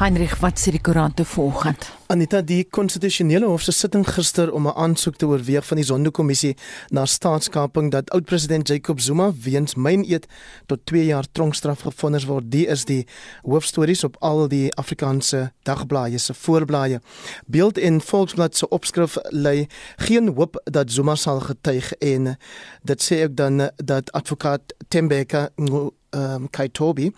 Heinrich, wat sê die koerante vanoggend? Anita, die konstitusionele hof se sitting gister om 'n aansoek te oorweeg van die Zondo-kommissie na staatskaping dat oud-president Jacob Zuma weens myn-eet tot 2 jaar tronkstraf gefonnis word. Die is die hoofstories op al die Afrikaanse dagblaaie se voorblaaie. Beeld en Volksblad se opskrif lê geen hoop dat Zuma sal getuig en dit sê ook dan dat advokaat Tembeka um, Kaitobi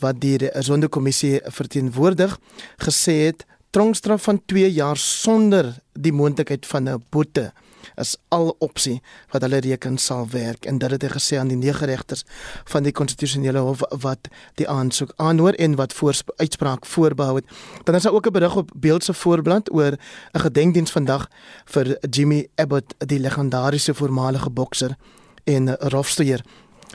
wat die sondekommissie verteenwoordig gesê het tronkstraf van 2 jaar sonder die moontlikheid van 'n boete is al opsie wat hulle reken sal werk en dit het hy gesê aan die nege regters van die konstitusionele hof wat die aansoek aanhoor en wat voor uitspraak voorbehou het. Dan is daar ook 'n berig op Beeld se voorblad oor 'n gedenkdiens vandag vir Jimmy Abbott, die legendariese voormalige bokser en rofsteer.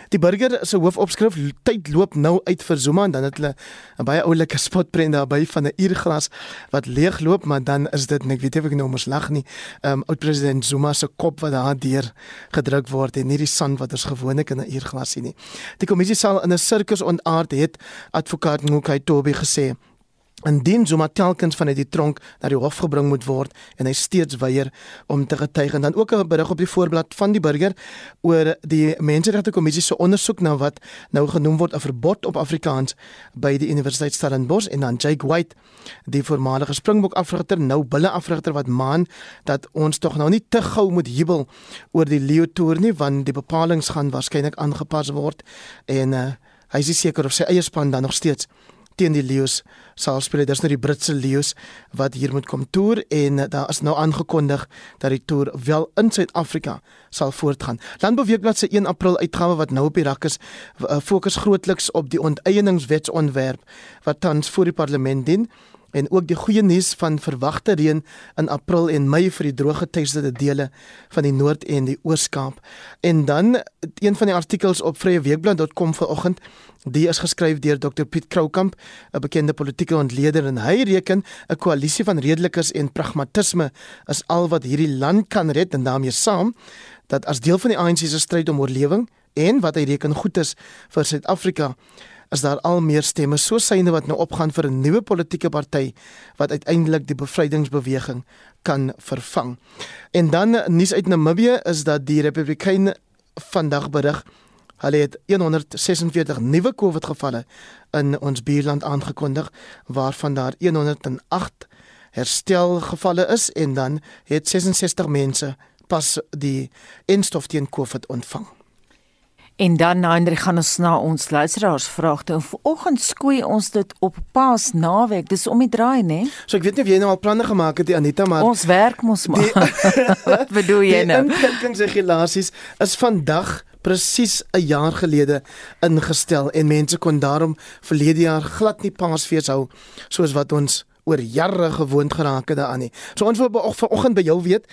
Die burger se hoofopskrif tyd loop nou uit vir Zuma en dan het hulle 'n baie oulike spotprent daarby van 'n uurglas wat leegloop, maar dan is dit net weet ek nou mos lag nie. Ehm um, oud president Zuma se kop wat daar deur gedruk word en nie die sand wat ons gewoonlik in 'n uurglas sien nie. Die kommissie sal in 'n sirkus ontaard het advokaat Ngukai Tobi gesê. Indien Zuma telkens vanuit die tronk na die hof gebring moet word en hy steeds weier om te getuig en dan ook 'n berig op die voorblad van die burger oor die menseregte kommissie se ondersoek na wat nou genoem word 'n verbod op Afrikaans by die Universiteit Stellenbosch en dan Jake White die voormalige Springbok afrigter nou bulle afrigter wat maan dat ons tog nou nie te gou moet jubel oor die Leo toer nie want die bepalinge gaan waarskynlik aangepas word en uh, hy is seker of sy eie span dan nog steeds teen die leeu's sal speel. Dis nou die Britse leeu's wat hier moet kom toer en daar is nou aangekondig dat die toer wel in Suid-Afrika sal voortgaan. Landbouweekblad se 1 April uitgawe wat nou op die rak is, eh, fokus grootliks op die onteieningswetsontwerp wat tans voor die parlement dien en ook die goeie nuus van verwagte reën in April en Mei vir die drooggeteisterde dele van die Noord en die Oos-Kaap. En dan een van die artikels op vryeweekblad.com vanoggend, die is geskryf deur Dr Piet Kroukamp, 'n bekende politieke ontleder en hy reken 'n koalisie van redelikers en pragmatisme is al wat hierdie land kan red en daarmee saam dat as deel van die ANC se stryd om oorlewing en wat hy reken goed is vir Suid-Afrika is daar al meer stemme so syne wat nou opgaan vir 'n nuwe politieke party wat uiteindelik die bevrydingsbeweging kan vervang. En dan nuus uit Namibië is dat die Republikeine vandag berig hulle het 146 nuwe COVID gevalle in ons buurland aangekondig waarvan daar 108 herstel gevalle is en dan het 66 mense pas die enstof teen COVID ontvang. En dan Andre gaan ons na ons luisteraars vrae toe. Vanoggend skoei ons dit op Paas naweek. Dis om die draai, né? So ek weet nie of jy nou al planne gemaak het, Anita, maar ons werk mos maar. Wat bedoel jy nou? Die inperkingsregulasies is vandag presies 'n jaar gelede ingestel en mense kon daarom verlede jaar glad nie Paasfees hou soos wat ons oor jare gewoond geraak het daaraan nie. So ons wil vanoggend by jou weet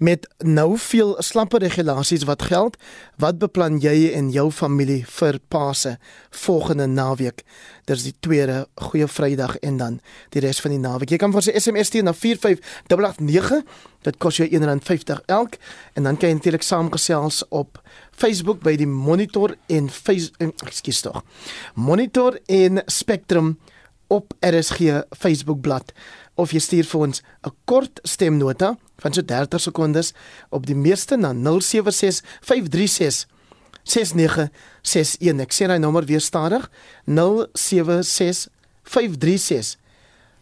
met nou veel slappe regulasies wat geld, wat beplan jy en jou familie vir Paase volgende naweek? Dis die tweede goeie Vrydag en dan die res van die naweek. Jy kan vir sy SMS stuur na 45889. Dit kos jou R1.50 elk en dan kan jy natuurlik saamgesels op Facebook by die Monitor en ekskuus tog. Monitor en Spectrum op RSG Facebook bladsy of jy stuur vir ons 'n kort stemnota van so 30 sekondes op die meeste na 076 536 6961. Ek sê hy nommer weer stadig. 076 536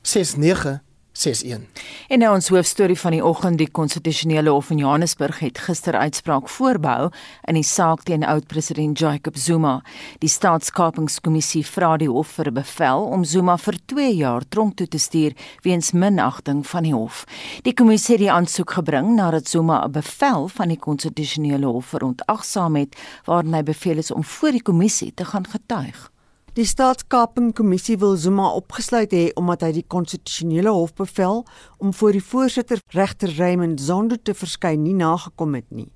6961. 61. En nou ons hoofstorie van die oggend, die konstitusionele hof in Johannesburg het gister uitspraak voorbehou in die saak teen oud-president Jacob Zuma. Die staatskapingskommissie vra die hof vir 'n bevel om Zuma vir 2 jaar tronk toe te stuur weens minagting van die hof. Die kommissie het die aansoek gebring nadat Zuma 'n bevel van die konstitusionele hof verontagsaam het waarin hy beveel is om voor die kommissie te gaan getuig. Die staatskapingkommissie wil Zuma opgesluit hê omdat hy die konstitusionele hof bevel om voor die voorsitter regter Raymond Zondo te verskyn nie nagekom het nie.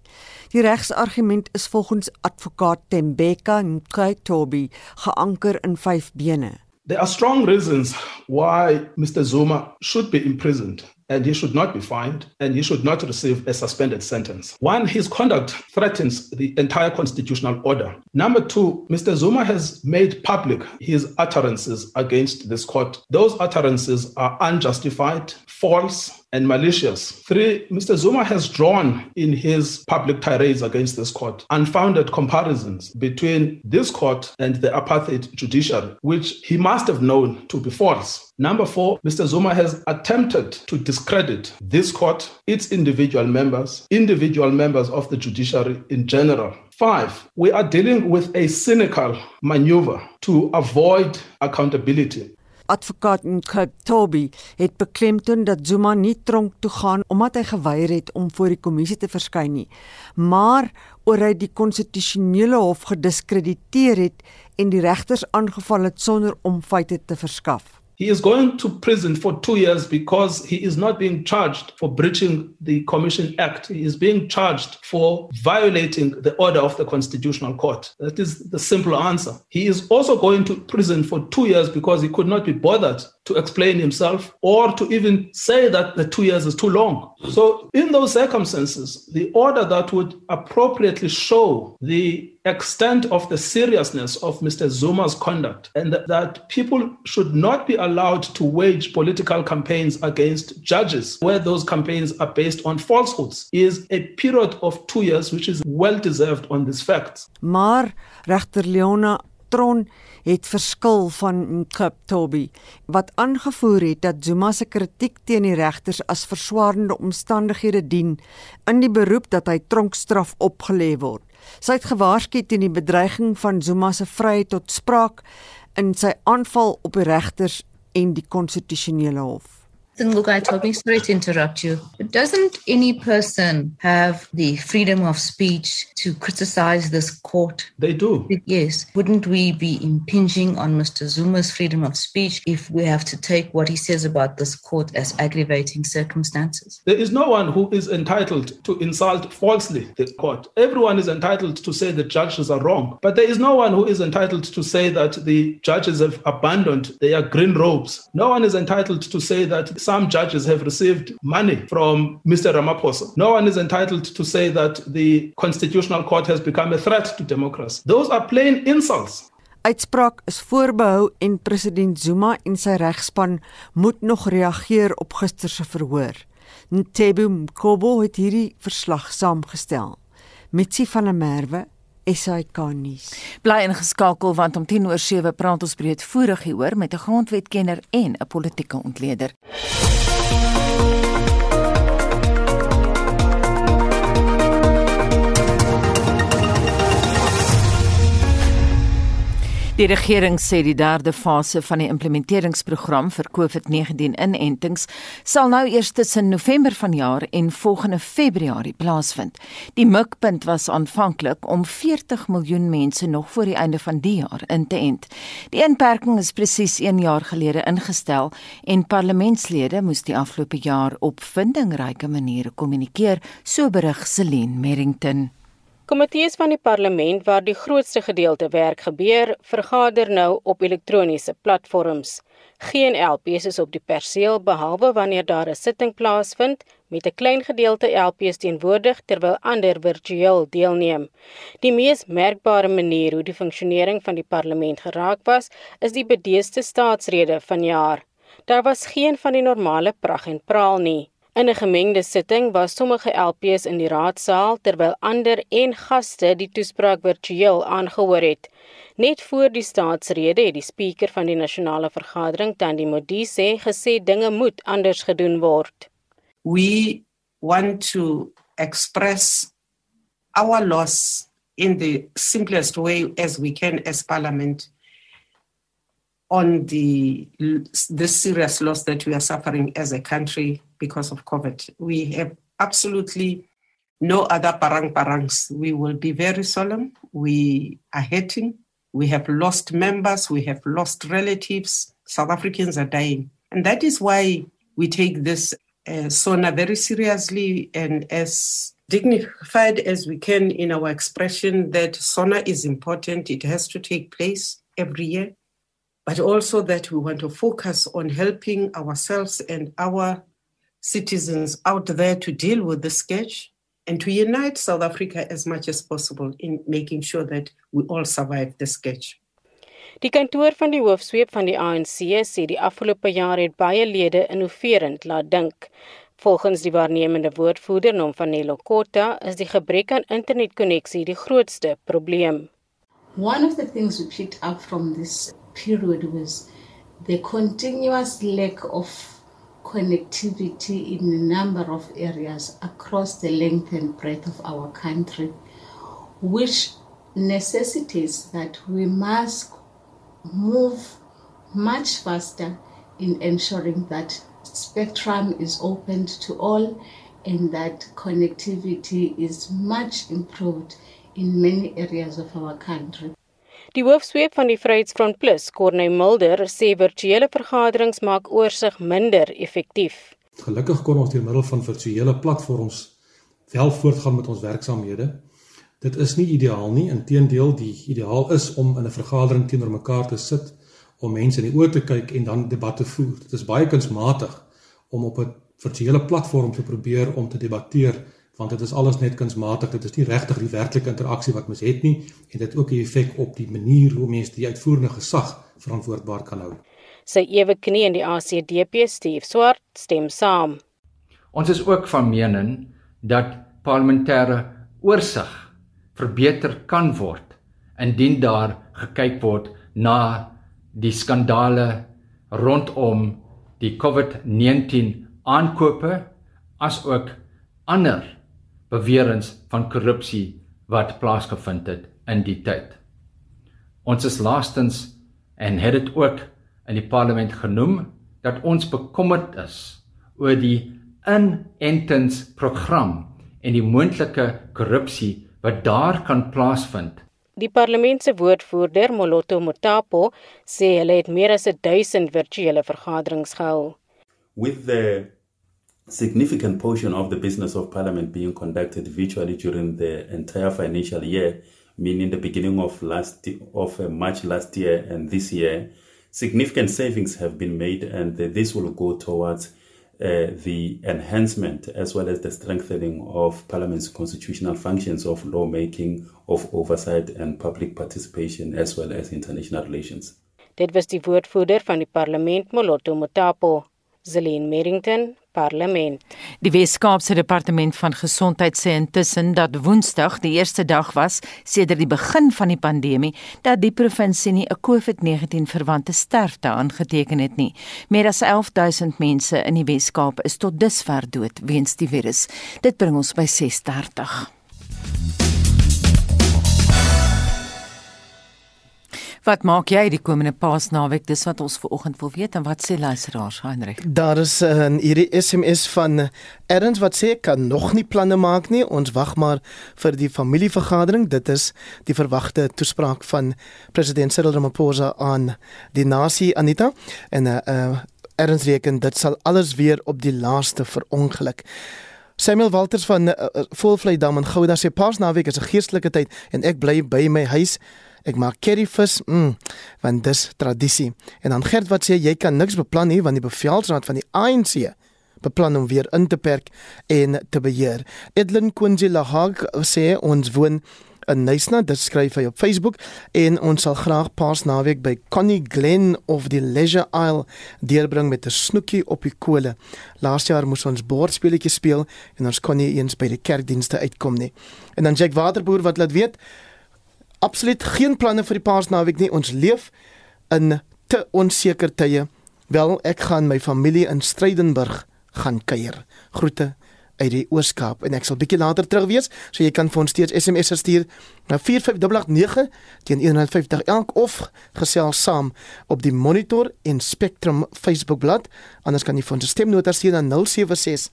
Die regsargument is volgens advokaat Tembeka Nkaitobi geanker in 5 bene. There are strong reasons why Mr Zuma should be imprisoned. And he should not be fined and he should not receive a suspended sentence. One, his conduct threatens the entire constitutional order. Number two, Mr. Zuma has made public his utterances against this court. Those utterances are unjustified, false, and malicious. Three, Mr. Zuma has drawn in his public tirades against this court unfounded comparisons between this court and the apartheid judiciary, which he must have known to be false. Number four, Mr. Zuma has attempted to discredit this court, its individual members, individual members of the judiciary in general. Five, we are dealing with a cynical maneuver to avoid accountability. Advokaat Nkatobi het beklemtoon dat Zuma nie tronk toe gaan omdat hy geweier het om voor die kommissie te verskyn nie, maar oor hy die konstitusionele hof gediskrediteer het en die regters aangeval het sonder om feite te verskaf. He is going to prison for two years because he is not being charged for breaching the Commission Act. He is being charged for violating the order of the Constitutional Court. That is the simple answer. He is also going to prison for two years because he could not be bothered to explain himself or to even say that the two years is too long. So, in those circumstances, the order that would appropriately show the extent of the seriousness of Mr. Zuma's conduct and that, people should not be allowed to wage political campaigns against judges where those campaigns are based on falsehoods is a period of 2 years which is well deserved on these facts. Maar regter Leona Tron het verskil van Nkaptobi wat aangevoer het dat Zuma se kritiek teen die regters as verswaarende omstandighede dien in die beroep dat hy tronkstraf opgelê word. Sy het gewaarsku teen die bedreiging van Zuma se vryheid tot spraak in sy aanval op die regters en die konstitusionele hof. Look, I told me sorry to interrupt you. But doesn't any person have the freedom of speech to criticize this court? They do. Yes. Wouldn't we be impinging on Mr. Zuma's freedom of speech if we have to take what he says about this court as aggravating circumstances? There is no one who is entitled to insult falsely the court. Everyone is entitled to say the judges are wrong. But there is no one who is entitled to say that the judges have abandoned their green robes. No one is entitled to say that some judges have received money from Mr. Ramaphosa. No one is entitled to say that the Constitutional Court has become a threat to democracy. Those are plain insults. Uitspraak is voorbehou en president Zuma en sy regspan moet nog reageer op gister se verhoor. Ntebo Mkobo het hierdie verslag saamgestel. Mitsi van der Merwe SAK nuus. Bly ingeskakel want om 10 oor 7 praat ons breedvoerig hieroor met 'n grondwetkenner en 'n politieke ontleder. Die regering sê die derde fase van die implementeringsprogram vir COVID-19 inentings sal nou eers tussen November vanjaar en volgende Februarie plaasvind. Die mikpunt was aanvanklik om 40 miljoen mense nog voor die einde van die jaar in te ent. Die inperking is presies 1 jaar gelede ingestel en parlementslede moes die afgelope jaar op vindingryke maniere kommunikeer, so berig Celine Merrington. Komitees van die parlement waar die grootste gedeelte werk gebeur, vergader nou op elektroniese platforms. Geen LPs is op die perseel behalwe wanneer daar 'n sitting plaasvind met 'n klein gedeelte LPs teenwoordig terwyl ander virtueel deelneem. Die mees merkbare manier hoe die funksionering van die parlement geraak was, is die bedeeste staatsrede vanjaar. Daar was geen van die normale pragt en praal nie. In 'n gemengde sitting was sommige LPs in die raadsaal terwyl ander en gaste die toespraak virtueel aangehoor het. Net voor die staatsrede het die spreker van die nasionale vergadering, Tandi Modise, gesê dinge moet anders gedoen word. We want to express our loss in the simplest way as we can as parliament on the this serious loss that we are suffering as a country because of COVID. We have absolutely no other parang parangs. We will be very solemn. We are hurting. We have lost members. We have lost relatives. South Africans are dying. And that is why we take this uh, SONA very seriously and as dignified as we can in our expression that SONA is important. It has to take place every year. But also that we want to focus on helping ourselves and our citizens out there to deal with the sketch and to unite South Africa as much as possible in making sure that we all survive the sketch. Die kantoor van die hoofsweep van die ANC sê die afgelope jaar het baie lede innoverend laat dink. Volgens die waarnemende woordvoerder Nom van Nelokota is die gebrek aan internetkonneksie die grootste probleem. One of the things we picked up from this period was the continuous lack of connectivity in a number of areas across the length and breadth of our country, which necessitates that we must move much faster in ensuring that spectrum is opened to all and that connectivity is much improved in many areas of our country. Die hoofsweep van die Vryheidsfront Plus, Corne Mulder, sê virtuele vergaderings maak oorsig minder effektief. Gelukkig kon ons deur middel van virtuele platforms wel voortgaan met ons werksamehede. Dit is nie ideaal nie, inteendeel die ideaal is om in 'n vergadering teenoor mekaar te sit om mense in die oë te kyk en dan debatte voer. Dit is baie kunsmatig om op 'n virtuele platform te probeer om te debatteer want dit is alles net kunsmatig. Dit is nie regtig die werklike interaksie wat mens het nie en dit ook 'n effek op die manier hoe mense die uitvoerende gesag verantwoordbaar kan hou. Sy ewe knie in die ACDP Steve Swart stem saam. Ons is ook van mening dat parlementêre oorsig verbeter kan word indien daar gekyk word na die skandale rondom die COVID-19 aankope as ook ander beweringe van korrupsie wat plaasgevind het in die tyd. Ons is laastens en het dit ook in die parlement genoem dat ons bekommerd is oor die inentingsprogram en die moontlike korrupsie wat daar kan plaasvind. Die parlement se woordvoerder Moloto Motapo sê hulle het meer as 1000 virtuele vergaderings gehou. With the significant portion of the business of parliament being conducted virtually during the entire financial year meaning the beginning of last of uh, March last year and this year significant savings have been made and this will go towards uh, the enhancement as well as the strengthening of parliament's constitutional functions of lawmaking of oversight and public participation as well as international relations. Dit was die woordvoerder van die parlement Moloto Motapo Zelene Merrington parlement. Die Wes-Kaapse Departement van Gesondheid sê intussen dat Woensdag die eerste dag was sedert die begin van die pandemie dat die provinsie nie 'n COVID-19 verwante sterfte aangeteken het nie. Meer as 11000 mense in die Wes-Kaap is tot dusver dood weens die virus. Dit bring ons by 6:30. Wat maak jy die komende Paasnaweek? Dis wat ons vanoggend wil weet en wat sê luisteraars, Heinrich? Daar is 'n hierdie SMS van Erns wat sê kan nog nie planne maak nie. Ons wag maar vir die familievergadering. Dit is die verwagte toespraak van president Cyril Ramaphosa aan die nasie Anita en 'n uh, uh, Erns reken dit sal alles weer op die laaste verongeluk. Samuel Walters van uh, Volvleidam in Gouda sê Paasnaweek is 'n geestelike tyd en ek bly by my huis Ek maak curryvis, mm, want dis tradisie. En dan Gert wat sê jy kan niks beplan nie want die bevelsraad van die ANC beplan om weer in te perk en te beheer. Edlin Kunzi Lahag sê ons woon in Nysna, dit skryf hy op Facebook en ons sal graag Paasnaweek by Connie Glen of die Leisure Isle deurbring met 'n snoekie op die kole. Laas jaar moes ons bordspeletjies speel en ons kon nie eens by die kerkdienste uitkom nie. En dan Jack Waterboer wat laat weet absoluut geen planne vir die Paasnaweek nie. Ons leef in te onseker tye. Wel, ek gaan my familie in Strydenburg gaan kuier. Groete uit die Ooskaap en ek sal bietjie later terug wees, so jy kan vir ons steeds SMS stuur na 45889 teen 150 elk of gesels saam op die Monitor en Spectrum Facebookblad. Anders kan jy vir ons stemnota stuur na 076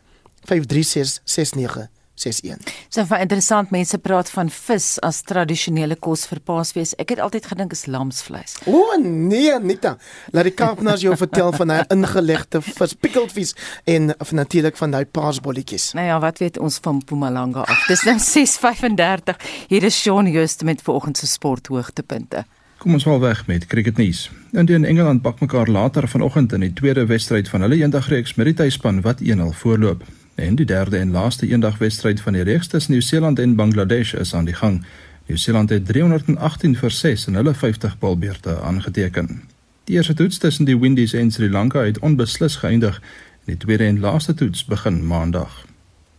536 69 61. So vir interessant mense praat van vis as tradisionele kos vir Paasfees. Ek het altyd gedink is lamsvleis. O nee, Nita. Laat die Kaapnars jou vertel van daai ingelegde vis, pickled fish en natuurlik van daai paasbolletjies. Nou ja, wat weet ons van Mpumalanga af? Dis nou 6:35. Hier is Shaun Joost met vanoggend se sporthoogtepunte. Kom ons val weg met cricketnuus. India en Engeland pak mekaar later vanoggend in die tweede wedstryd van hulle eendagreeks met die tuisspan wat 1-0 voorloop. En die derde en laaste eendagwedstryd van die reeks tussen Nieu-Seeland en Bangladesh is aan die gang. Nieu-Seeland het 318 vir 6 in hulle 50 balbeurte aangeteken. Die eerste toets tussen die Windies en Sri Lanka het onbeslis geëindig en die tweede en laaste toets begin maandag.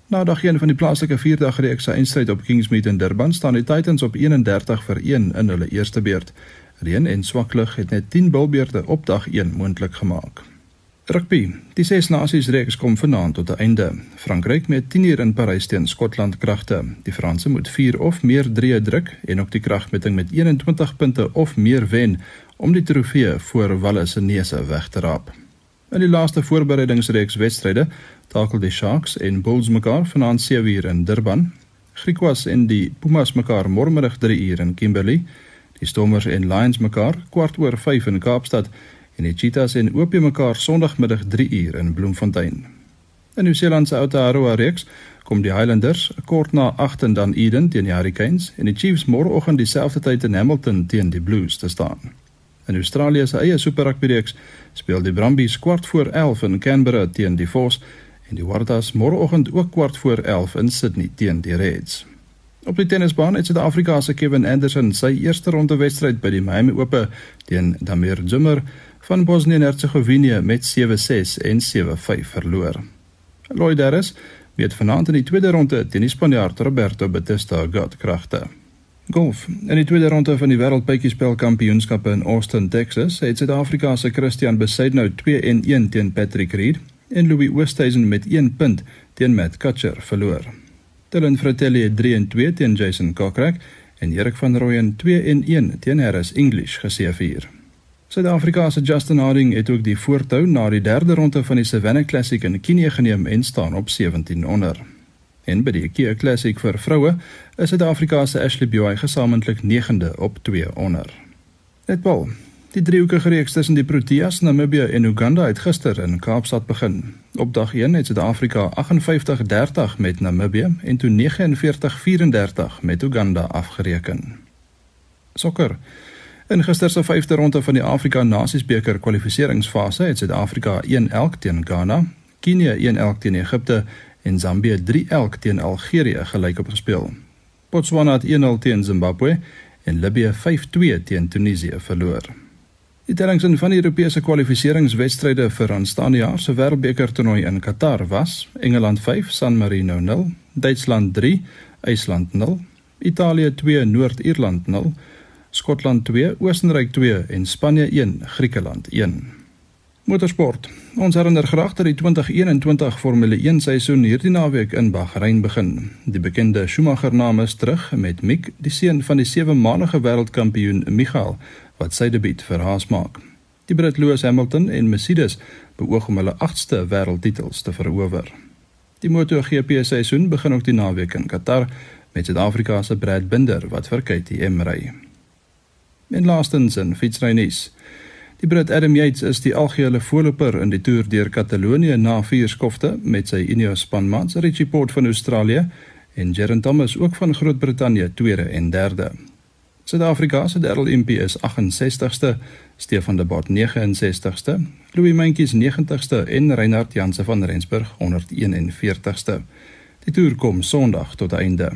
Na dag 1 van die plaaslike vierdagreeks se eindstryd op Kingsmead in Durban staan die Titans op 31 vir 1 in hulle eerste beurt. Reën en swak lug het net 10 bilbeerte op dag 1 moontlik gemaak. Rugby. Die Ses Nasies reeks kom vanaand tot 'n einde. Frankryk met 10 uur in Parys teen Skotland kragte. Die Franse moet 4 of meer drie druk en ook die kragmeting met 21 punte of meer wen om die trofee voor Wales se neuse weg te raap. In die laaste voorbereidingsreeks wedstryde takel die Sharks en Bulls mekaar vanaand 7uur in Durban. Griquas en die Pumas mekaar môremiddag 3uur in Kimberley. Die Stormers en Lions mekaar kwart oor 5 in Kaapstad en die Cheetahs en OP mekaar Sondagmiddag 3uur in Bloemfontein. In Nieu-Seeland se Aotearoa reeks kom die Highlanders kort na 8 en dan Eden teen die Hurricanes en die Chiefs môreoggend dieselfde tyd in Hamilton teen die Blues te staan. In Australië se eie Super Rugby reeks speel die Brumbies kwart voor 11 in Canberra teen die Force en die Waratahs môreoggend ook kwart voor 11 in Sydney teen die Reds. Op die tennisbaan het Suid-Afrika se Kevin Anderson sy eerste ronde wedstryd by die Miami Ope teen Damir Dzumhur van Bosnië en Hertsegovinië met 7-6 en 7-5 verloor. Lloyd Harris het vanaand in die tweede ronde teen die Spanjaard Roberto Bautista Gott kragte. Golf. In die tweede ronde van die Wêreldpytjiespel Kampioenskappe in Austin, Texas, het Suid-Afrika se Christian Besaidnou 2-1 teen Patrick Reed en Louis Oosthuizen met 1 punt teen Matt Kuchar verloor. Dylan Fratelli het 3-2 teen Jason Kokrak en Erik van Rooyen 2-1 teen Harris English geseëvier. Suid-Afrika se Justin Harding het ook die voortou na die derde ronde van die Savannah Classic in Kenia geneem en staan op 17 onder. En by die Kia Classic vir vroue is Suid-Afrika se Ashley Buy gesamentlik 9de op 2 onder. Netbal. Die driehoekige reeks tussen die Proteas, Namibië en Uganda het gister in Kaapstad begin. Op dag 1 het Suid-Afrika 58-30 met Namibië en toe 49-34 met Uganda afgereken. Sokker. In gister se 5de ronde van die Afrika Nasiesbeker kwalifikasiefase het Suid-Afrika 1-1 teen Ghana, Kenia 1-1 teen Egipte en Zambië 3-1 teen Algerië gelyk op gespeel. Botswana het 1-0 teen Zimbabwe en Libië 5-2 teen Tunesië verloor. Die tellings in van die Europese kwalifikasiewedstryde vir aanstaande jaar se Wêreldbeker toernooi in Qatar was: Engeland 5, San Marino 0, Duitsland 3, IJsland 0, Italië 2, Noord-Ierland 0, Skotland 2, Oostenryk 2 en Spanje 1, Griekeland 1. Motorsport. Ons herinner graag dat die 2021 Formule 1 seisoen hierdie naweek in Bahrein begin. Die bekende Schumacher naam is terug met Mick, die seun van die sewe-maandige wêreldkampioen Michael, wat sy debuut vir Haas maak. Die Brit Lewis Hamilton en Mercedes beoog om hulle 8ste wêreldtitels te verower. Die MotoGP seisoen begin ook die naweek in Qatar met Suid-Afrika se Brad Binder wat vir KTM ry. En laastens in fietsrynuus. Die Brit Adam Yates is die algehele voorloper in die toer deur Katalonië na vier skofte met sy Ineos spanmaats Richie Port van Australië en Geraint Thomas ook van Groot-Brittanje tweede en derde. Suid-Afrika se Darryl Impey is 68ste, Stefan de Bot 69ste, Louis Mentjes 90ste en Reinhard Janse van Rensburg 141ste. Die toer kom Sondag tot einde.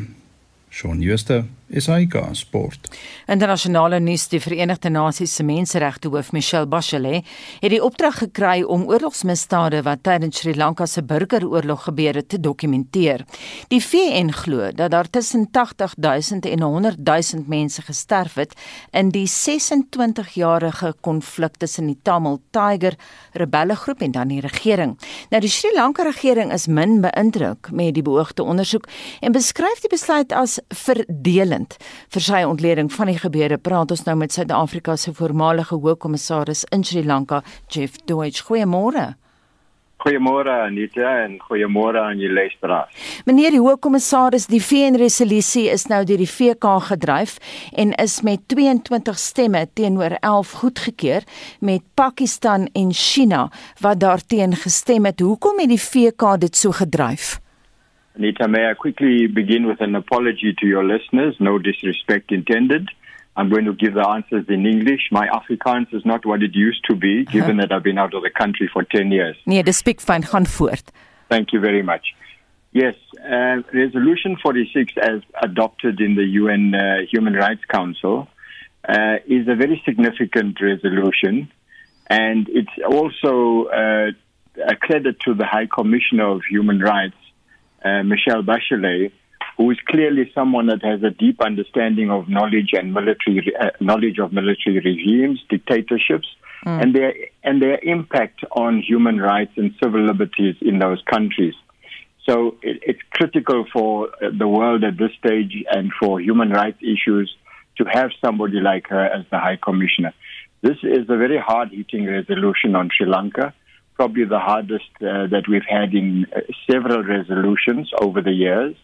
Shaun Schuster SAK Sport. Internasionale nuus: Die Verenigde Nasies se menseregte hoof Michelle Bachelet het die opdrag gekry om oorlogsmisdade wat tydens Sri Lanka se burgeroorlog gebeur het te dokumenteer. Die VN glo dat daar tussen 80 000 en 100 000 mense gesterf het in die 26-jarige konflik tussen die Tamil Tiger rebellegroep en dan die regering. Nou die Sri Lanka regering is min beïndruk met die beoogde ondersoek en beskryf die besluit as verdelend land. Vir sy ontleding van die gebeure praat ons nou met Suid-Afrika se voormalige hoofkommissaris in Sri Lanka, Jeff Deutsch. Goeiemôre. Goeiemôre Anita en goeiemôre aan julle luisteraars. Meneer die hoofkommissaris, die VN-resolusie is nou deur die VK gedryf en is met 22 stemme teenoor 11 goedgekeur met Pakistan en China wat daarteen gestem het. Hoekom het die VK dit so gedryf? Anita, may I quickly begin with an apology to your listeners, no disrespect intended. I'm going to give the answers in English. My Afrikaans is not what it used to be, given that I've been out of the country for 10 years. Nee, dis speak gaan. Thank you very much. Yes, uh, Resolution 46, as adopted in the UN uh, Human Rights Council, uh, is a very significant resolution, and it's also uh, a credit to the High Commissioner of Human Rights, uh, Michelle Bachelet, who is clearly someone that has a deep understanding of knowledge and military uh, knowledge of military regimes, dictatorships, mm. and their and their impact on human rights and civil liberties in those countries. So it, it's critical for the world at this stage and for human rights issues to have somebody like her as the High Commissioner. This is a very hard-hitting resolution on Sri Lanka, probably the hardest uh, that we've had in uh, several resolutions over the years.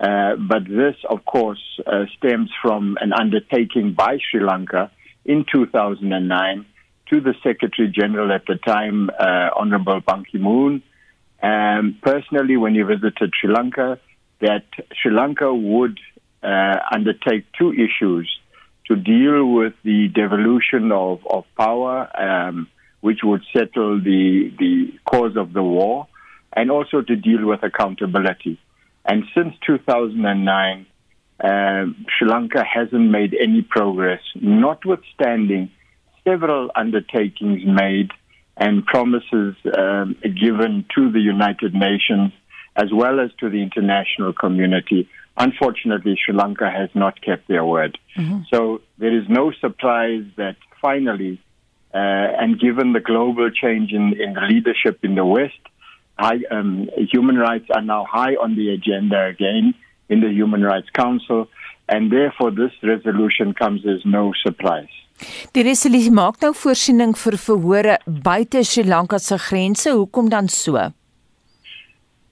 Uh, but this, of course, uh, stems from an undertaking by Sri Lanka in 2009 to the Secretary General at the time, uh, Honorable Ban Ki moon. Um, personally, when he visited Sri Lanka, that Sri Lanka would uh, undertake two issues to deal with the devolution of, of power, um, which would settle the, the cause of the war, and also to deal with accountability. And since 2009, uh, Sri Lanka hasn't made any progress, notwithstanding several undertakings made and promises um, given to the United Nations as well as to the international community. Unfortunately, Sri Lanka has not kept their word. Mm-hmm. So there is no surprise that finally, uh, and given the global change in, in leadership in the West, high, um, human rights are now high on the agenda again in the Human Rights Council, and therefore this resolution comes as no surprise. Die resolusie maak nou voorsiening vir verhore buite Sri Lanka se grense. Hoekom dan so?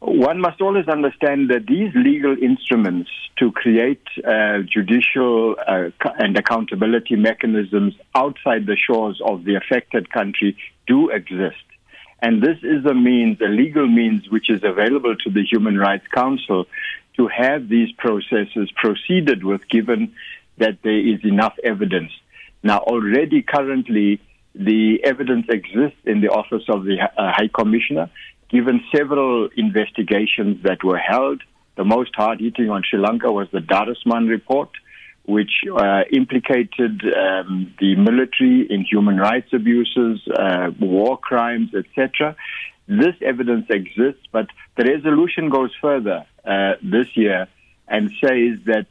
One must always understand that these legal instruments to create uh, judicial uh, and accountability mechanisms outside the shores of the affected country do exist. And this is a means, a legal means, which is available to the Human Rights Council to have these processes proceeded with, given that there is enough evidence. Now, already currently, the evidence exists in the Office of the uh, High Commissioner, given several investigations that were held. The most hard hitting on Sri Lanka was the Darisman report, which uh, implicated um, the military in human rights abuses, uh, war crimes, etc. This evidence exists, but the resolution goes further uh, this year and says that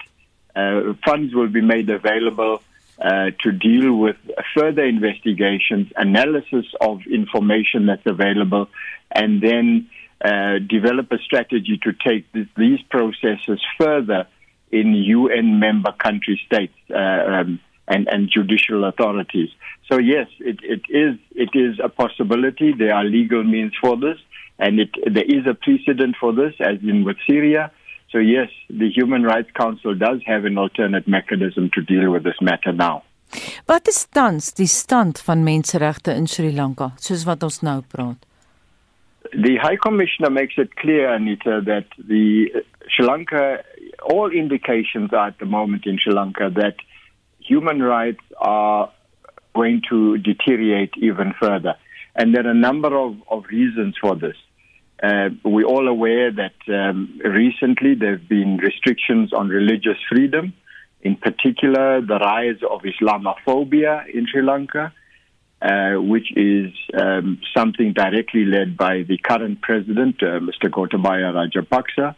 uh, funds will be made available uh, to deal with further investigations, analysis of information that's available, and then uh, develop a strategy to take these processes further in UN member country states uh, um, and, and judicial authorities. So yes, it, it is it is a possibility. There are legal means for this, and it, there is a precedent for this, as in with Syria. So yes, the Human Rights Council does have an alternate mechanism to deal with this matter now. Wat is tans die stand van menseregte in Sri Lanka, soos wat ons nou praat? The High Commissioner makes it clear, Anita, that the Sri Lanka all indications are at the moment in Sri Lanka that human rights are going to deteriorate even further. And there are a number of, of reasons for this. Uh, we're all aware that um, recently there have been restrictions on religious freedom, in particular, the rise of Islamophobia in Sri Lanka, uh, which is um, something directly led by the current president, uh, Mr. Gotabaya Rajapaksa.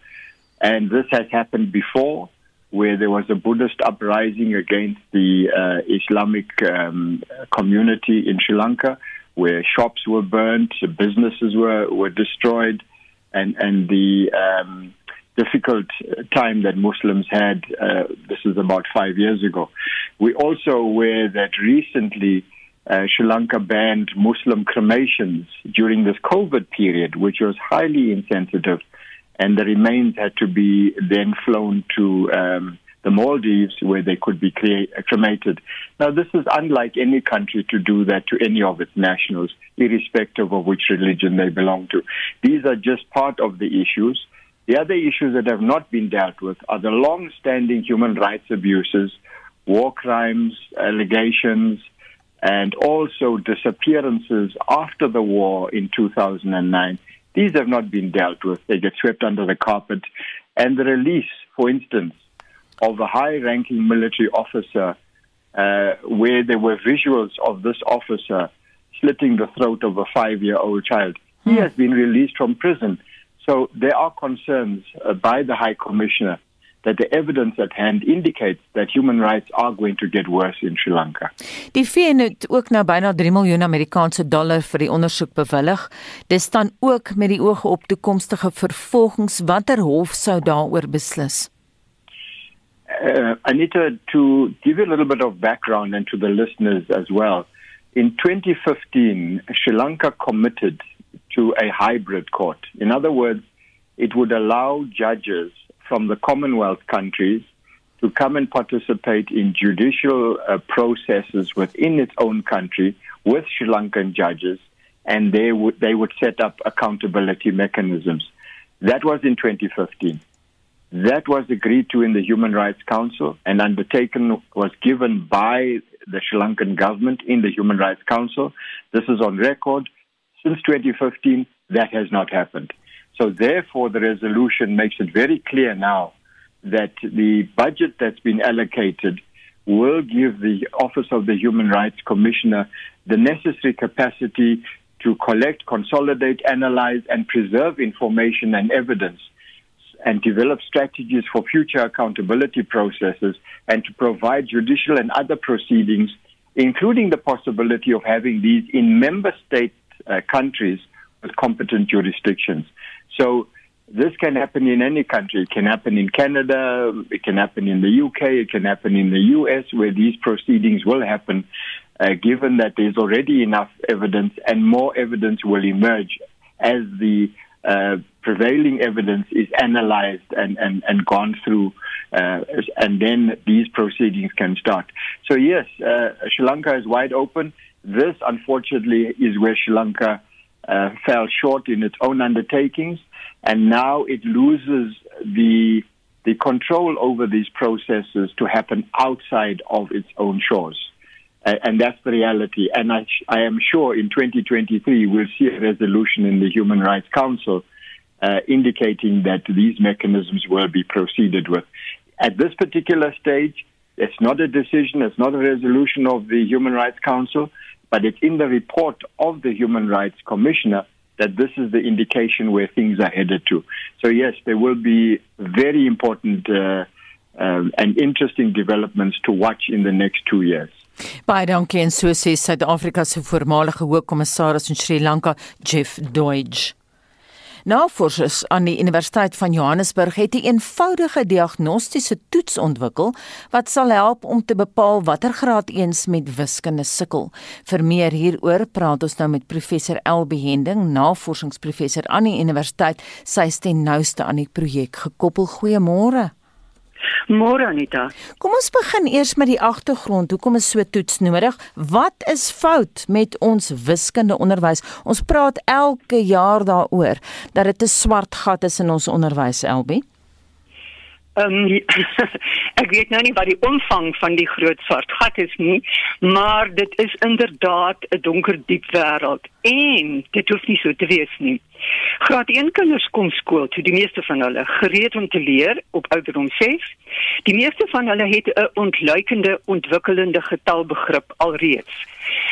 And this has happened before, where there was a Buddhist uprising against the uh, Islamic um, community in Sri Lanka, where shops were burnt, businesses were, were destroyed, and, and the um, difficult time that Muslims had. Uh, this is about five years ago. We also aware that recently uh, Sri Lanka banned Muslim cremations during this COVID period, which was highly insensitive and the remains had to be then flown to um, the Maldives where they could be cremated. Now, this is unlike any country to do that to any of its nationals, irrespective of which religion they belong to. These are just part of the issues. The other issues that have not been dealt with are the long standing human rights abuses war crimes allegations, and also disappearances after the war in 2009. These have not been dealt with. They get swept under the carpet. And the release, for instance, of a high ranking military officer, uh, where there were visuals of this officer slitting the throat of a five year old child. He hmm. has been released from prison. So there are concerns uh, by the High Commissioner that the evidence at hand indicates that human rights are going to get worse in Sri Lanka. Die VN het ook nou byna 3 miljoen Amerikaanse dollar vir die ondersoek bewillig. Dis dan ook met die oog op toekomstige vervolgings. Watter hof sou daaroor beslis? Uh, to, to give you a little bit of background and to the listeners as well. In 2015, Sri Lanka committed to a hybrid court. In other words, it would allow judges from the Commonwealth countries to come and participate in judicial uh, processes within its own country with Sri Lankan judges, and they would they would set up accountability mechanisms. That was in 2015. That was agreed to in the Human Rights Council and undertaken was given by the Sri Lankan government in the Human Rights Council. This is on record. Since 2015, that has not happened. So therefore, the resolution makes it very clear now that the budget that's been allocated will give the Office of the Human Rights Commissioner the necessary capacity to collect, consolidate, analyze, and preserve information and evidence and develop strategies for future accountability processes and to provide judicial and other proceedings, including the possibility of having these in member state uh, countries with competent jurisdictions. So this can happen in any country. It can happen in Canada, it can happen in the UK, it can happen in the US, where these proceedings will happen, uh, given that there's already enough evidence and more evidence will emerge as the uh, prevailing evidence is analyzed and, and, and gone through, uh, and then these proceedings can start. So, yes, uh, Sri Lanka is wide open. This, unfortunately, is where Sri Lanka uh, fell short in its own undertakings, and now it loses the the control over these processes to happen outside of its own shores. And that's the reality. And I, I am sure in 2023 we'll see a resolution in the Human Rights Council uh, indicating that these mechanisms will be proceeded with. At this particular stage, it's not a decision, it's not a resolution of the Human Rights Council but it's in the report of the Human Rights Commissioner that this is the indication where things are headed to. So, yes, there will be very important uh, uh, and interesting developments to watch in the next two years. Baie dankie en so sê Suid-Afrika se voormalige hoofkommissaris in Sri Lanka, Jeff Deutsch. Navorsers aan die Universiteit van Johannesburg het 'n eenvoudige diagnostiese toets ontwikkel wat sal help om te bepaal watter graad eens met wiskunde sukkel. Vir meer hieroor praat ons nou met professor Elbe Hending, navorsingsprofessor aan die universiteit. Sy is ten nouste aan die projek gekoppel. Goeiemôre. Môre Anita. Kom ons begin eers met die agtergrond. Hoekom is so toets nodig? Wat is fout met ons wiskunde onderwys? Ons praat elke jaar daaroor dat dit 'n swart gat is in ons onderwys, Elbie. Ehm um, ek weet nou nie wat die omvang van die groot swart gat is nie, maar dit is inderdaad 'n donker diep wêreld en dit hoef nie so te wees nie. Graad 1 kinders kom skool toe, die meeste van hulle gereed om te leer op ouderdom 6. Die meeste van hulle het 'n ontluikende ontwikkelende getalbegrip alreeds.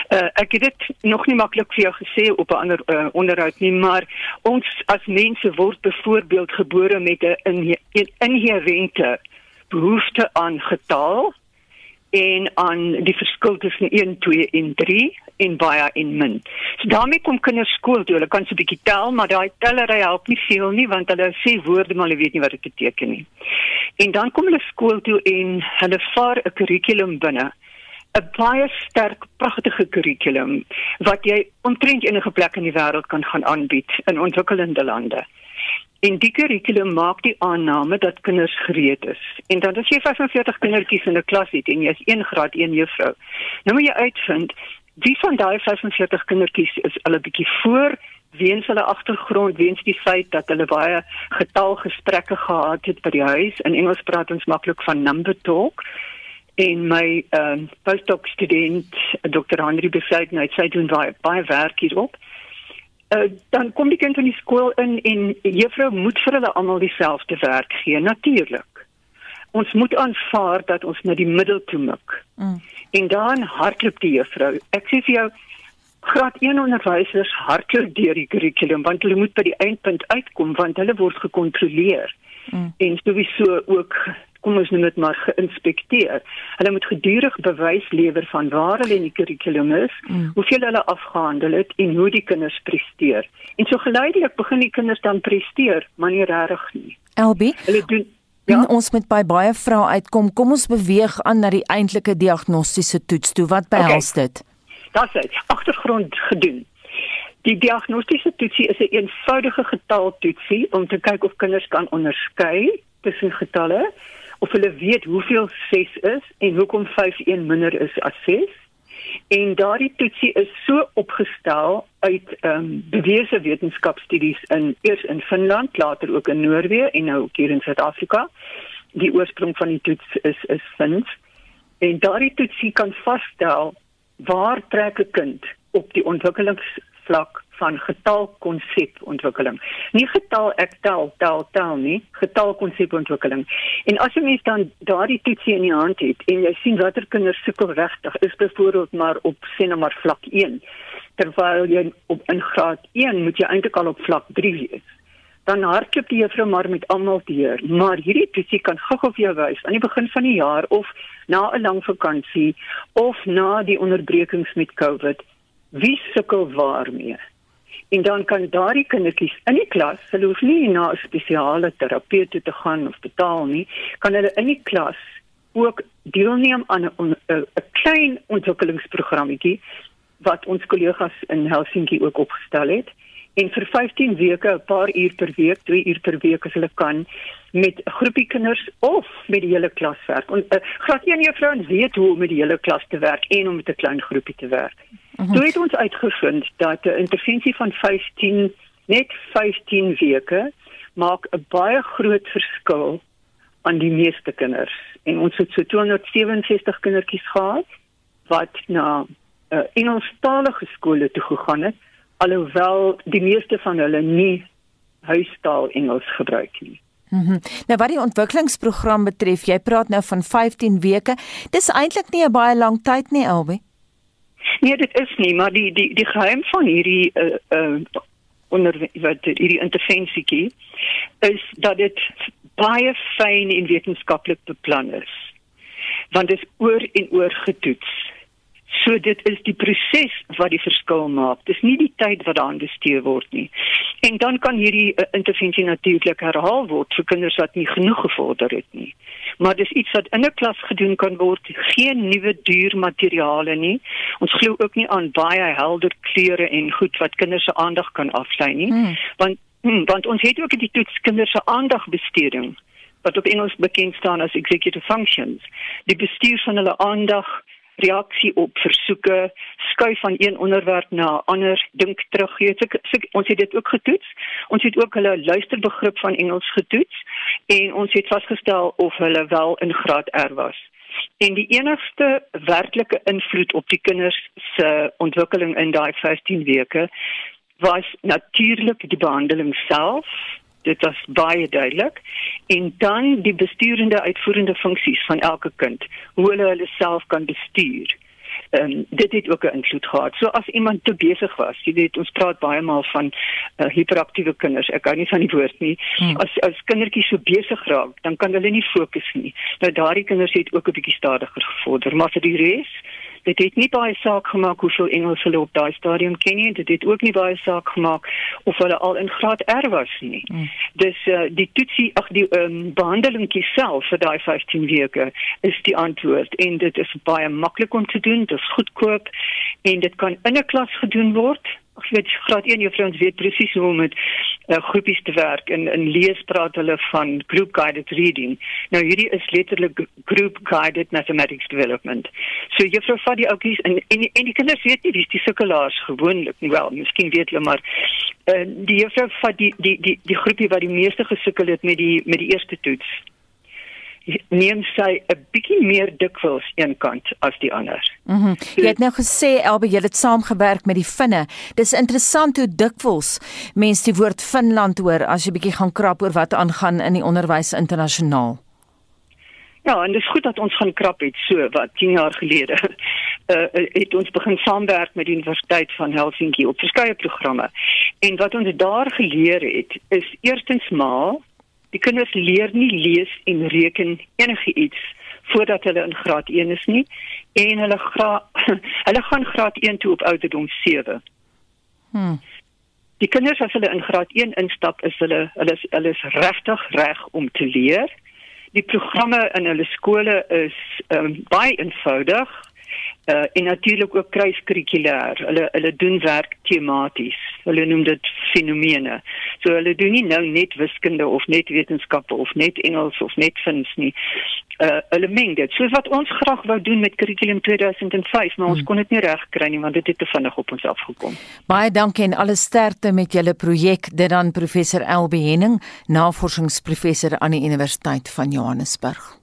Uh, ek het dit nog nie maklik vir jou gesê op 'n ander uh, onderhoud nie, maar ons as mense word byvoorbeeld gebore met 'n inherente behoefte aan getal en aan die verskil tussen 1, 2 en 3 en baie en min. So daarmee kom kinders skool toe. Hulle kan so 'n bietjie tel, maar daai tellery help nie veel nie want hulle sê woorde maar hulle weet nie wat dit beteken nie. En dan kom hulle skool toe en hulle vaar 'n kurrikulum binne. 'n baie sterk, pragtige kurrikulum wat jy omtrent enige plek in die wêreld kan gaan aanbied in ontwikkelende lande. En die kurrikulum maak die aanname dat kinders gereed is. En dan as jy 45 kindertjies in 'n klas het en jy is 1 graad 1 juffrou, nou moet jy uitvind wie van daai 45 kindertjies is hulle bietjie voor weens hulle agtergrond, weens die feit dat hulle baie getalgesprekke gehad het by die huis. In Engels praat ons maklik van number talk. En my ehm um, postdoc student Dr. Henry besluit nou sy doen baie baie werk hierop. Uh, dan kom die kind in die skool in en juffrou moet vir hulle almal dieselfde werk gee natuurlik. Ons moet aanvaar dat ons na die middel toe mik. Mm. En dan hardloop die juffrou. Ek sê vir jou graad 1 onderwysers hardloop deur die kurrikulum want hulle moet by die eindpunt uitkom want hulle word gekontroleer. Mm. En sowieso ook kom ons noem dit maar geïnspekteer. Hulle moet gedurig bewys lewer van waar hulle in die kurrikulum is, mm. hoeveel hulle afgehandel het en hoe die kinders presteer. En so geleidelik begin die kinders dan presteer, maar nie regtig nie. Elbie, hulle doen Ja. ons moet by baie vrae uitkom. Kom ons beweeg aan na die eintlike diagnostiese toets toe. Wat behels okay. dit? Das is agtergrond gedoen. Die diagnostiese toetsie is 'n een eenvoudige getaltoetsie om te kyk of kinders kan onderskei tussen getalle of hulle weet hoeveel 6 is en hoekom 5 een minder is as 6. En daardie toetsie is so opgestel uit ehm um, bewese wetenskapstudies in eers in Finland, later ook in Noorwe en nou ook hier in Suid-Afrika. Die oorsprong van die toets is is Fins. En daardie toetsie kan vasstel waar trek 'n kind op die ontwikkelingsvlak van getalkonsepontwikkeling. Nie getal ek tel, tel, tel nie, getalkonsepontwikkeling. En as jy mens dan daardie toetsie in die hand het en jy sien watter kinders sukkel regtig, is byvoorbeeld maar op sê nou maar vlak 1, terwyl jy op in graad 1 moet jy eintlik al op vlak 3 wees. Dan hardloop die juffrou maar met almal deur, maar hierdie toetsie kan gou-gou vir jou wys aan die begin van die jaar of na 'n lang vakansie of na die onderbrekings met COVID wie sukkel waarmee en dan kan daardie kindertjies in die klas, hulle hoef nie na 'n spesiale terapeut toe te gaan of betaal nie, kan hulle in die klas ook deelneem aan 'n 'n klein ontwikkelingsprogrammetjie wat ons kollegas in Helsinki ook opgestel het en vir 15 weke 'n paar uur per week, 2 uur per week as hulle kan met 'n groepie kinders of met die hele klas werk. En uh, graag een juffrou weet hoe om met die hele klas te werk en om met 'n klein groepie te werk. -huh. Toe het ons uitgevind dat 'n intervensie van 15 net 15 weke maak 'n baie groot verskil aan die meeste kinders. En ons het so 267 kindertjies gehad wat na uh, Engelstalige skole toe gegaan het alhoewel die meeste van hulle nie huistaal Engels gebruik nie. Mm -hmm. Nou wat die ontwikkelingsprogram betref, jy praat nou van 15 weke. Dis eintlik nie 'n baie lang tyd nie, Albie. Nee, dit is nie, maar die die die geheim van hierdie uh uh onder wat hierdie intervensietjie is dat dit baie fyn en wetenskaplik beplan is. Want dit is oor en oor getoets. So dit is die proses wat die verskil maak. Dis nie die tyd wat daaraan bestee word nie. En dan kan hierdie uh, intervensie natuurlik herhaal word vir kinders wat nie genoeg gevorder het nie. Maar dis iets wat in 'n klas gedoen kan word. Geen nuwe duur materiale nie. Ons glo ook nie aan baie helder kleure en goed wat kinders se aandag kan aflei nie. Hmm. Want hmm, want ons het ook die toets kinders se aandagbesteding wat op Engels bekend staan as executive functions. Die bestuur van hulle aandag reaksie op versoeke, skuif van een onderwerp na 'n ander, dink terug. Jy weet, ons het dit ook getoets. Ons het ook hulle luisterbegrip van Engels getoets en ons het vasgestel of hulle wel in graad R was. En die enigste werklike invloed op die kinders se ontwikkeling in daai 15 weke was natuurlik die behandeling self dit was baie duidelik en dan die besturende uitvoerende funksies van elke kind hoe hulle hulle self kan bestuur. Ehm um, dit het ook 'n invloed gehad. So as iemand te besig was, jy weet ons praat baie maal van uh, hiperaktiewe kinders. Ek hou nie van die woord nie. Hmm. As as kindertjies so besig raak, dan kan hulle nie fokus nie. Nou daardie kinders het ook 'n bietjie stadiger gevorder, maar vir die res dit het nie baie saak gemaak hoeveel Engels hulle op daai stadium ken nie. Dit het ook nie baie saak gemaak of hulle al in graad R was nie. Mm. Dus uh, die toetsie ag die um, behandeling self vir daai 15 weke is die antwoord en dit is baie maklik om te doen. Dit is goedkoop en dit kan in 'n klas gedoen word jy weet graad 1 juffrouens weet presies hoe om met uh, groepies te werk en in lees praat hulle van group guided reading. Nou hierdie is letterlik group guided mathematics development. So juffrou vat die oudjies en, en en die kinders weet nie wie die sukkelaars gewoonlik nie wel, miskien weet hulle maar uh, die juffrou vat die die die die groepie wat die meeste gesukkel het met die met die eerste toets. neem sy 'n bietjie meer dikwels een kant as die ander. Mhm. Mm jy het nou gesê Elbe jy het saamgewerk met die Finne. Dis interessant hoe dikwels mense die woord Finland hoor as jy bietjie gaan krap oor wat aangaan in die onderwys internasionaal. Ja, en dit is goed dat ons gaan krap het so wat 10 jaar gelede. Uh het ons begin saamwerk met die Universiteit van Helsinki op verskeie programme. En wat ons daar geleer het is eerstens maar die kinders leer nie lees en reken enigiets voordat hulle in graad 1 is nie en hulle gra hulle gaan graad 1 toe op ouderdom 7. Hmm. Die kinders as hulle in graad 1 instap is hulle hulle is, hulle is regtig reg om te leer die programme in hulle skole is um, baie eenvoudig uh, en natuurlik ook kruiskurrikulêr. Hulle hulle doen werk tematies. Hulle noem dit fenomene. So hulle doen nie nou net wiskunde of net wetenskappe of net Engels of net Fins nie. Uh, hulle meng dit. Soos wat ons graag wou doen met kurrikulum 2005, maar ons hmm. kon dit nie reg kry nie want dit het te vinnig op ons afgekom. Baie dankie en alle sterkte met julle projek. Dit dan professor LB Henning, navorsingsprofessor aan die Universiteit van Johannesburg.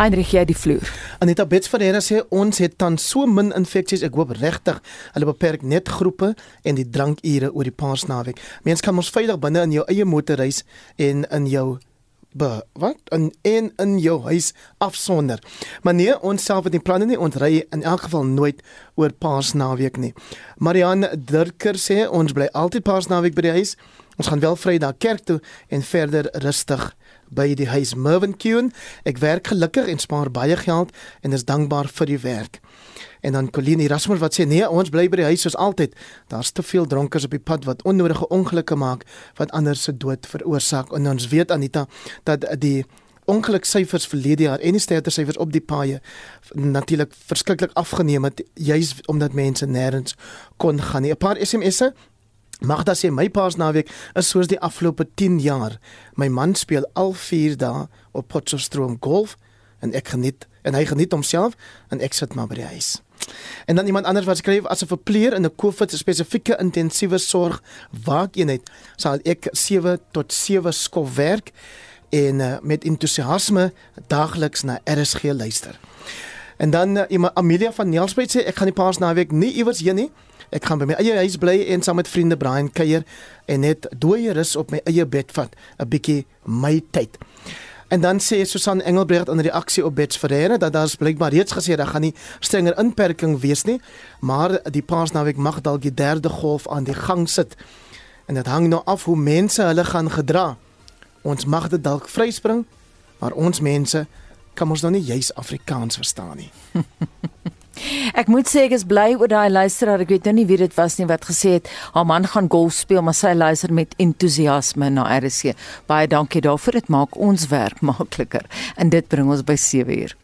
Heinrich jy die vloer. Anita Bets Ferreira sê ons het dan so min infeksies. Ek hoop regtig hulle beperk net groepe en die drankure oor die Paasnaweek. Mens kan mos veilig binne in jou eie motorreis en in jou be, wat in en in jou huis afsonder. Maar nee, ons self het nie planne nie. Ons ry in elk geval nooit oor Paasnaweek nie. Marianne Dirker sê ons bly altyd Paasnaweek by die huis. Ons gaan wel Vrydag kerk toe en verder rustig by die huis Mervin Kuhn. Ek werk gelukkig en spaar baie geld en is dankbaar vir die werk. En dan Colleen Erasmus wat sê nee, ons bly by die huis soos altyd. Daar's te veel dronkers op die pad wat onnodige ongelukke maak wat ander se dood veroorsaak. En ons weet Anita dat die ongeluksyfers verlede jaar en die sterftesyfers op die paaie natuurlik verskriklik afgeneem het juis omdat mense nêrens kon gaan nie. 'n Paar SMS'e Magda sê my paasnaweek is soos die afgelope 10 jaar. My man speel al 4 dae op Potchefstroom golf en ek geniet en hy geniet homself en ek sit maar by die huis. En dan iemand anders wat skryf as 'n verpleer in 'n COVID spesifieke intensiewe sorg waakeenheid sal ek 7 tot 7 skof werk en uh, met entoesiasme daagliks na RSG luister. En dan uh, iemand Amelia van Nelspruit sê ek gaan die paasnaweek nie iewers heen nie. Ek gaan by my eie huis bly en saam met vriende Brian kuier en net dooie rus op my eie bed vat, 'n bietjie my tyd. En dan sê Susan Engelbrecht in reaksie op Bets Ferreira dat daar blykbaar reeds gesê dat gaan nie strenger inperking wees nie, maar die Paasnaweek mag dalk die derde golf aan die gang sit. En dit hang nou af hoe mense hulle gaan gedra. Ons mag dit dalk vryspring, maar ons mense kan ons nou nie juis Afrikaans verstaan nie. Ek moet sê ek is bly oor daai luisteraar. Ek weet nou nie wie dit was nie wat gesê het haar man gaan golf speel, maar sy luister met entoesiasme na RC. Baie dankie daarvoor. Dit maak ons werk makliker. En dit bring ons by 7 uur.